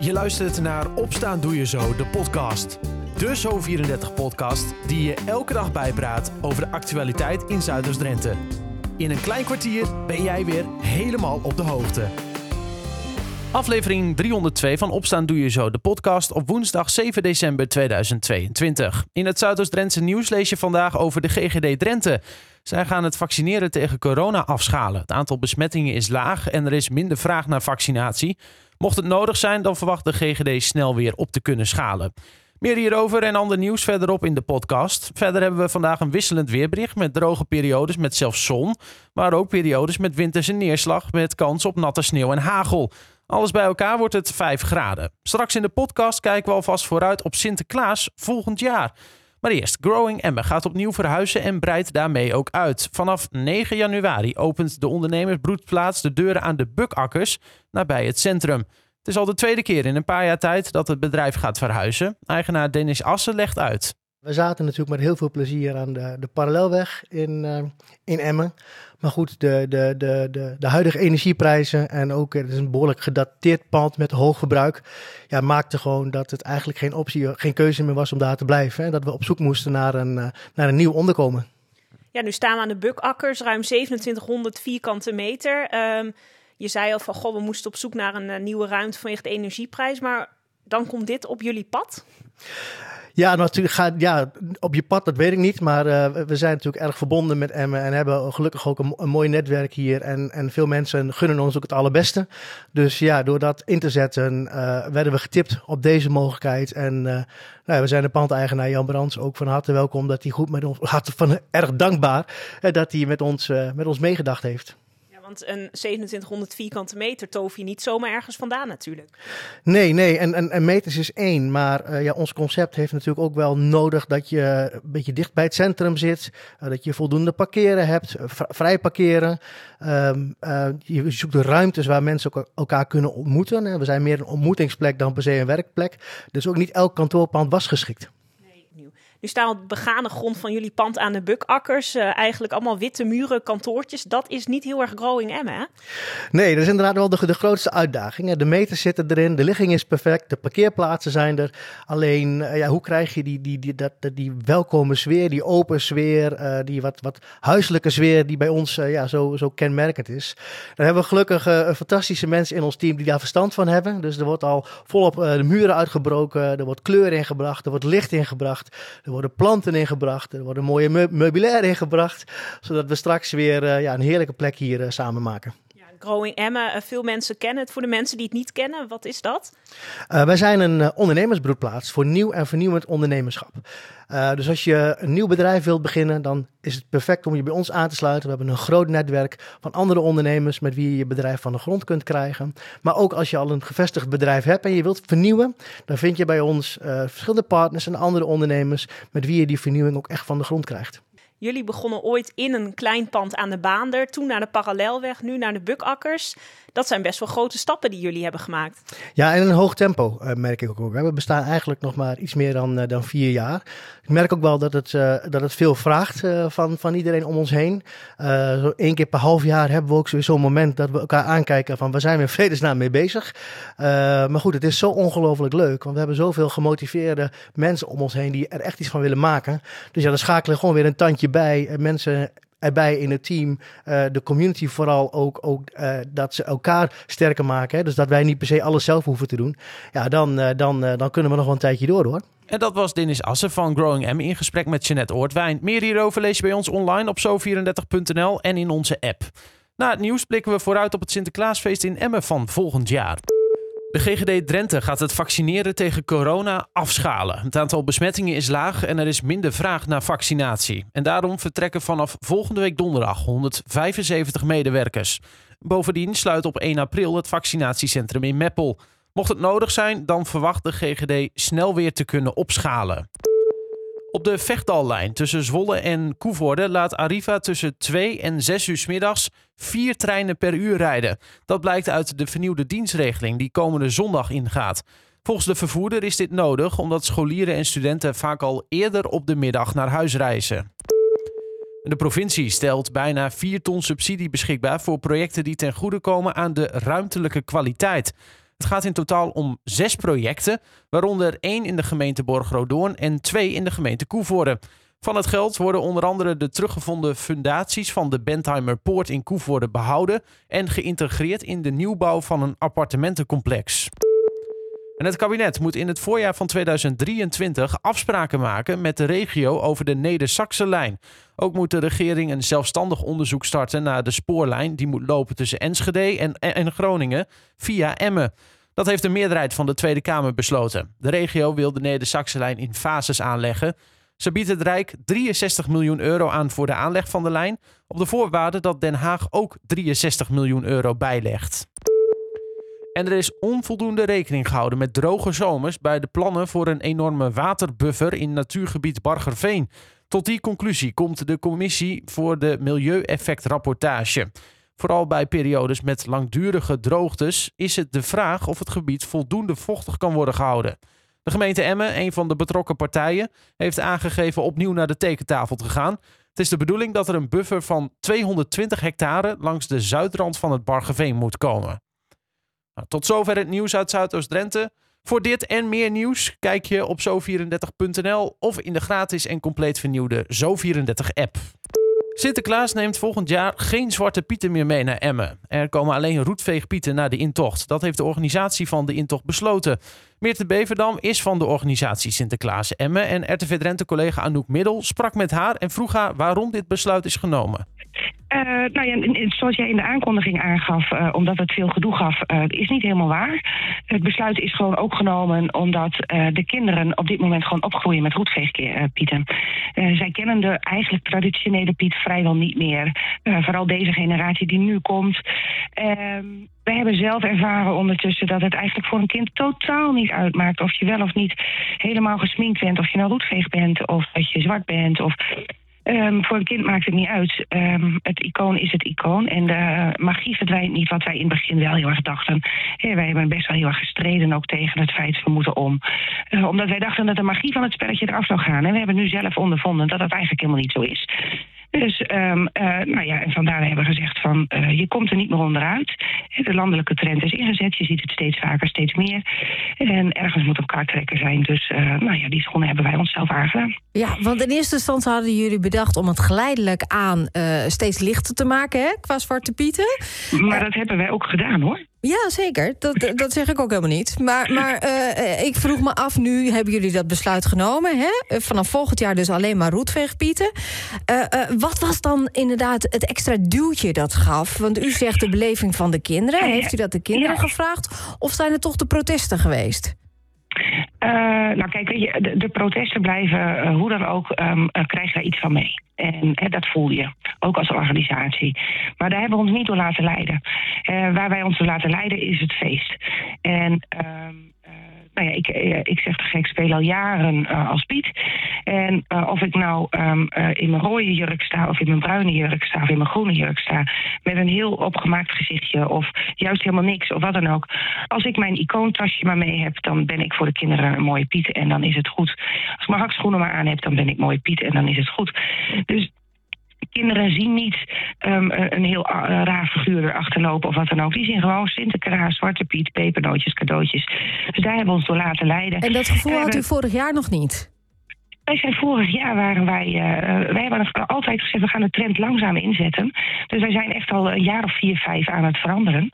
Je luistert naar Opstaan Doe Je Zo, de podcast. De Zo34-podcast die je elke dag bijpraat over de actualiteit in Zuiders-Drenthe. In een klein kwartier ben jij weer helemaal op de hoogte. Aflevering 302 van Opstaan Doe Je Zo, de podcast op woensdag 7 december 2022. In het Zuidoost-Drentse nieuws lees je vandaag over de GGD Drenthe. Zij gaan het vaccineren tegen corona afschalen. Het aantal besmettingen is laag en er is minder vraag naar vaccinatie. Mocht het nodig zijn, dan verwacht de GGD snel weer op te kunnen schalen. Meer hierover en ander nieuws verderop in de podcast. Verder hebben we vandaag een wisselend weerbericht met droge periodes met zelfs zon, maar ook periodes met winterse neerslag met kans op natte sneeuw en hagel. Alles bij elkaar wordt het 5 graden. Straks in de podcast kijken we alvast vooruit op Sinterklaas volgend jaar. Maar eerst, Growing Emmen gaat opnieuw verhuizen en breidt daarmee ook uit. Vanaf 9 januari opent de ondernemersbroedplaats de deuren aan de Bukakkers nabij het centrum. Het is al de tweede keer in een paar jaar tijd dat het bedrijf gaat verhuizen. Eigenaar Dennis Assen legt uit. We zaten natuurlijk met heel veel plezier aan de, de parallelweg in, uh, in Emmen. Maar goed, de, de, de, de, de huidige energieprijzen en ook het is een behoorlijk gedateerd pand met hoog verbruik. Ja, maakte gewoon dat het eigenlijk geen optie, geen keuze meer was om daar te blijven. En dat we op zoek moesten naar een, uh, naar een nieuw onderkomen. Ja, nu staan we aan de Bukakkers, ruim 2700 vierkante meter. Um, je zei al van, goh, we moesten op zoek naar een nieuwe ruimte vanwege de energieprijs. Maar dan komt dit op jullie pad? Ja, natuurlijk gaat ja, op je pad, dat weet ik niet. Maar uh, we zijn natuurlijk erg verbonden met Emmen en hebben gelukkig ook een, mooi netwerk hier. En, en veel mensen gunnen ons ook het allerbeste. Dus ja, door dat in te zetten uh, werden we getipt op deze mogelijkheid. En uh, nou, we zijn de pandeigenaar Jan Brands ook van harte welkom dat hij goed met ons, van erg dankbaar dat hij met ons, met ons meegedacht heeft. Want een 2700 vierkante meter toof je niet zomaar ergens vandaan natuurlijk. Nee, nee. En, en, en meters is één. Maar uh, ja, ons concept heeft natuurlijk ook wel nodig dat je een beetje dicht bij het centrum zit. Uh, dat je voldoende parkeren hebt, vrij parkeren. Uh, je zoekt de ruimtes waar mensen elkaar kunnen ontmoeten. We zijn meer een ontmoetingsplek dan per se een werkplek. Dus ook niet elk kantoorpand was geschikt. Nu staan op begane grond van jullie pand aan de bukakkers. Uh, eigenlijk allemaal witte muren, kantoortjes. Dat is niet heel erg growing M, hè? Nee, dat is inderdaad wel de, grootste uitdaging. De meters zitten erin, de ligging is perfect, de parkeerplaatsen zijn er. Alleen, uh, ja, hoe krijg je die, die, die, dat, die welkome sfeer, die open sfeer, uh, die wat, wat huiselijke sfeer die bij ons ja, zo, zo kenmerkend is. Dan hebben we gelukkig fantastische mensen in ons team die daar verstand van hebben. Dus er wordt al volop de muren uitgebroken, er wordt kleur ingebracht, er wordt licht ingebracht. Er worden planten ingebracht, er worden mooie me meubilair ingebracht, zodat we straks weer uh, ja, een heerlijke plek hier uh, samen maken. Growing Emma, uh, veel mensen kennen het. Voor de mensen die het niet kennen, wat is dat? wij zijn een ondernemersbroedplaats voor nieuw en vernieuwend ondernemerschap. Dus als je een nieuw bedrijf wilt beginnen, dan is het perfect om je bij ons aan te sluiten. We hebben een groot netwerk van andere ondernemers met wie je je bedrijf van de grond kunt krijgen. Maar ook als je al een gevestigd bedrijf hebt en je wilt vernieuwen, dan vind je bij ons verschillende partners en andere ondernemers met wie je die vernieuwing ook echt van de grond krijgt. Jullie begonnen ooit in een klein pand aan de Baander, toen naar de Parallelweg, nu naar de Bukakkers. Dat zijn best wel grote stappen die jullie hebben gemaakt. Ja, in een hoog tempo uh, merk ik ook. We bestaan eigenlijk nog maar iets meer dan, uh, dan vier jaar. Ik merk ook wel dat het, uh, dat het veel vraagt van, van iedereen om ons heen. zo één keer per half jaar hebben we ook zo'n moment dat we elkaar aankijken van waar zijn we in vredesnaam mee bezig. maar goed, het is zo ongelooflijk leuk, want we hebben zoveel gemotiveerde mensen om ons heen die er echt iets van willen maken. Dus ja, dan schakelen gewoon weer een tandje bij. mensen erbij in het team, uh, de community vooral ook, ook uh, dat ze elkaar sterker maken. Hè? Dus dat wij niet per se alles zelf hoeven te doen. Ja, dan, dan, dan kunnen we nog wel een tijdje door hoor. En dat was Dennis Assen van Growing M in gesprek met Jeanette Oortwijn. Meer hierover lees je bij ons online op zo34.nl en in onze app. Na het nieuws blikken we vooruit op het Sinterklaasfeest in Emmen van volgend jaar. De GGD Drenthe gaat het vaccineren tegen corona afschalen. Het aantal besmettingen is laag en er is minder vraag naar vaccinatie. En daarom vertrekken vanaf volgende week donderdag 175 medewerkers. Bovendien sluit op 1 april het vaccinatiecentrum in Meppel. Mocht het nodig zijn, dan verwacht de GGD snel weer te kunnen opschalen. Op de Vechtal-lijn tussen Zwolle en Koevoorde laat Arriva tussen 2 en 6 uur middags vier treinen per uur rijden. Dat blijkt uit de vernieuwde dienstregeling die komende zondag ingaat. Volgens de vervoerder is dit nodig omdat scholieren en studenten vaak al eerder op de middag naar huis reizen. De provincie stelt bijna 4 ton subsidie beschikbaar voor projecten die ten goede komen aan de ruimtelijke kwaliteit. Het gaat in totaal om zes projecten, waaronder één in de gemeente Borgrodoorn en twee in de gemeente Koevoorde. Van het geld worden onder andere de teruggevonden fundaties van de Bentheimer Poort in Koevoorde behouden en geïntegreerd in de nieuwbouw van een appartementencomplex. En het kabinet moet in het voorjaar van 2023 afspraken maken met de regio over de Neder-Saxe-lijn. Ook moet de regering een zelfstandig onderzoek starten naar de spoorlijn die moet lopen tussen Enschede en, en Groningen via Emmen. Dat heeft de meerderheid van de Tweede Kamer besloten. De regio wil de Neder-Saxe-lijn in fases aanleggen. Ze biedt het Rijk 63 miljoen euro aan voor de aanleg van de lijn, op de voorwaarde dat Den Haag ook 63 miljoen euro bijlegt. En er is onvoldoende rekening gehouden met droge zomers bij de plannen voor een enorme waterbuffer in natuurgebied Bargerveen. Tot die conclusie komt de commissie voor de milieueffectrapportage. Vooral bij periodes met langdurige droogtes is het de vraag of het gebied voldoende vochtig kan worden gehouden. De gemeente Emmen, een van de betrokken partijen, heeft aangegeven opnieuw naar de tekentafel te gaan. Het is de bedoeling dat er een buffer van 220 hectare langs de zuidrand van het Bargeveen moet komen. Nou, tot zover het nieuws uit Zuidoost-Drenthe. Voor dit en meer nieuws kijk je op zo34.nl of in de gratis en compleet vernieuwde Zo34-app. Sinterklaas neemt volgend jaar geen zwarte pieten meer mee naar Emmen. Er komen alleen roetveegpieten naar de intocht. Dat heeft de organisatie van de intocht besloten. Meerte Beverdam is van de organisatie Sinterklaas Emmen. En RTV Drenthe-collega Anouk Middel sprak met haar en vroeg haar waarom dit besluit is genomen. Uh, nou ja, zoals jij in de aankondiging aangaf, uh, omdat het veel gedoe gaf, uh, is niet helemaal waar. Het besluit is gewoon ook genomen omdat de kinderen op dit moment gewoon opgroeien met roetveegpieten. zij kennen de eigenlijk traditionele piet vrijwel niet meer. vooral deze generatie die nu komt. Ehm, we hebben zelf ervaren ondertussen dat het eigenlijk voor een kind totaal niet uitmaakt of je wel of niet helemaal gesminkt bent, of je nou roetveeg bent, of dat je zwart bent, of Um, voor een kind maakt het niet uit. Um, het icoon is het icoon. En de magie verdwijnt niet, wat wij in het begin wel heel erg dachten. Hey, wij hebben best wel heel erg gestreden ook tegen het feit we moeten om. Uh, omdat wij dachten dat de magie van het spelletje eraf zou gaan. En we hebben nu zelf ondervonden dat dat eigenlijk helemaal niet zo is. Dus um, uh, nou ja, en vandaar hebben we gezegd van uh, je komt er niet meer onderuit. De landelijke trend is ingezet, je ziet het steeds vaker, steeds meer. En ergens moet een kaarttrekker zijn. Dus nou ja, die schoenen hebben wij onszelf aangedaan. Ja, want in eerste instantie hadden jullie bedacht om het geleidelijk aan steeds lichter te maken, hè, qua zwarte pieten. Maar dat hebben wij ook gedaan hoor. Ja, zeker. Dat, dat zeg ik ook helemaal niet. Maar, maar uh, ik vroeg me af, nu hebben jullie dat besluit genomen. Hè? Vanaf volgend jaar dus alleen maar roetveegpieten. Uh, uh, wat was dan inderdaad het extra duwtje dat gaf? Want u zegt de beleving van de kinderen. Heeft u dat de kinderen ja. gevraagd? Of zijn het toch de protesten geweest? Uh, nou kijk, je, de, de protesten blijven, uh, hoe dan ook, um, uh, krijgen daar iets van mee. En dat voel je, ook als organisatie. Maar daar hebben we ons niet door laten leiden. waar wij ons door laten leiden is het feest. En... Um, nou ja, ik, ik zeg te gek, speel al jaren uh, als Piet. En uh, of ik nou uh, in mijn rode jurk sta, of in mijn bruine jurk sta, of in mijn groene jurk sta, met een heel opgemaakt gezichtje, of juist helemaal niks, of wat dan ook. Als ik mijn icoontasje maar mee heb, dan ben ik voor de kinderen een mooie Piet en dan is het goed. Als ik mijn hakschoenen maar aan heb, dan ben ik mooie Piet en dan is het goed. Dus kinderen zien niet um, een heel uh, raar figuur erachter lopen of wat dan ook. Die zien gewoon Sinterklaas, Zwarte Piet, pepernootjes, cadeautjes. Dus daar hebben we ons door laten leiden. En dat gevoel had u vorig jaar nog niet? Wij zijn vorig jaar waren wij, uh, wij hebben altijd gezegd, we gaan de trend langzaam inzetten. Dus wij zijn echt al een jaar of vier, vijf aan het veranderen.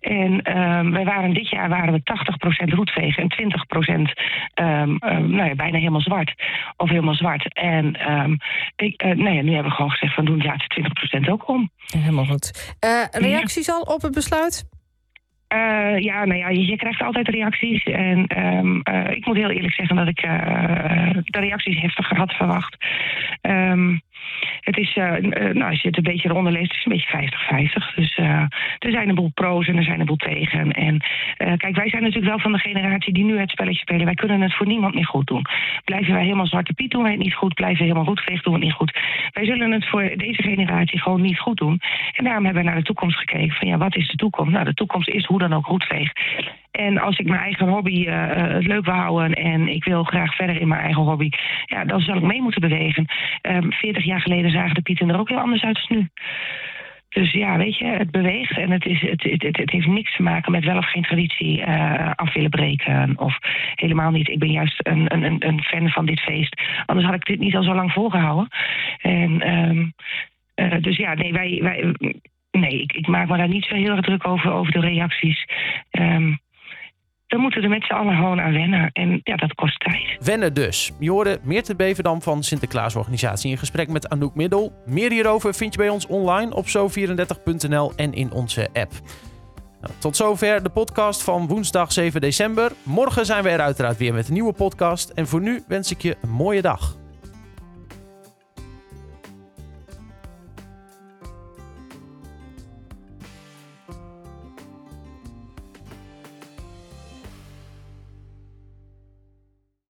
En um, wij waren dit jaar waren we 80% roetvegen en 20% um, um, nou ja, bijna helemaal zwart. Of helemaal zwart. En ik, uh, nou ja, nu hebben we gewoon gezegd, van doen de laatste 20% ook om. Helemaal goed. Reacties al op het besluit? Uh, ja, nou ja, je, krijgt altijd reacties. En um, uh, ik moet heel eerlijk zeggen dat ik uh, de reacties heftiger had verwacht. Um, het is, nou, als je het een beetje eronder leest, het is een beetje 50-50. Dus er zijn een boel pro's en er zijn een boel tegen. En kijk, wij zijn natuurlijk wel van de generatie die nu het spelletje spelen. Wij kunnen het voor niemand meer goed doen. Blijven wij helemaal Zwarte Piet doen wij het niet goed. Blijven we helemaal Roetveeg doen we het niet goed. Wij zullen het voor deze generatie gewoon niet goed doen. En daarom hebben we naar de toekomst gekeken. Van ja, wat is de toekomst? Nou, de toekomst is hoe dan ook roetveeg. En als ik mijn eigen hobby uh, het leuk wil houden en ik wil graag verder in mijn eigen hobby, ja, dan zal ik mee moeten bewegen. Um, 40 jaar geleden zagen de pieten er ook heel anders uit als nu. Dus ja, weet je, het beweegt en het, is, het, het, het, heeft niks te maken met wel of geen traditie eh, af willen breken. Of helemaal niet. Ik ben juist een, een, een fan van dit feest. Anders had ik dit niet al zo lang volgehouden. En, ehm, eh, dus ja, nee, wij, wij, nee ik, ik maak me daar niet zo heel erg druk over, over de reacties. Um, we moeten er met z'n allen gewoon aan wennen. En ja, dat kost tijd. Wennen dus. Je hoorde Meerte Beverdam van Sinterklaasorganisatie in gesprek met Anouk Middel. Meer hierover vind je bij ons online op zo34.nl en in onze app. Nou, tot zover de podcast van woensdag 7 december. Morgen zijn we er uiteraard weer met een nieuwe podcast. En voor nu wens ik je een mooie dag.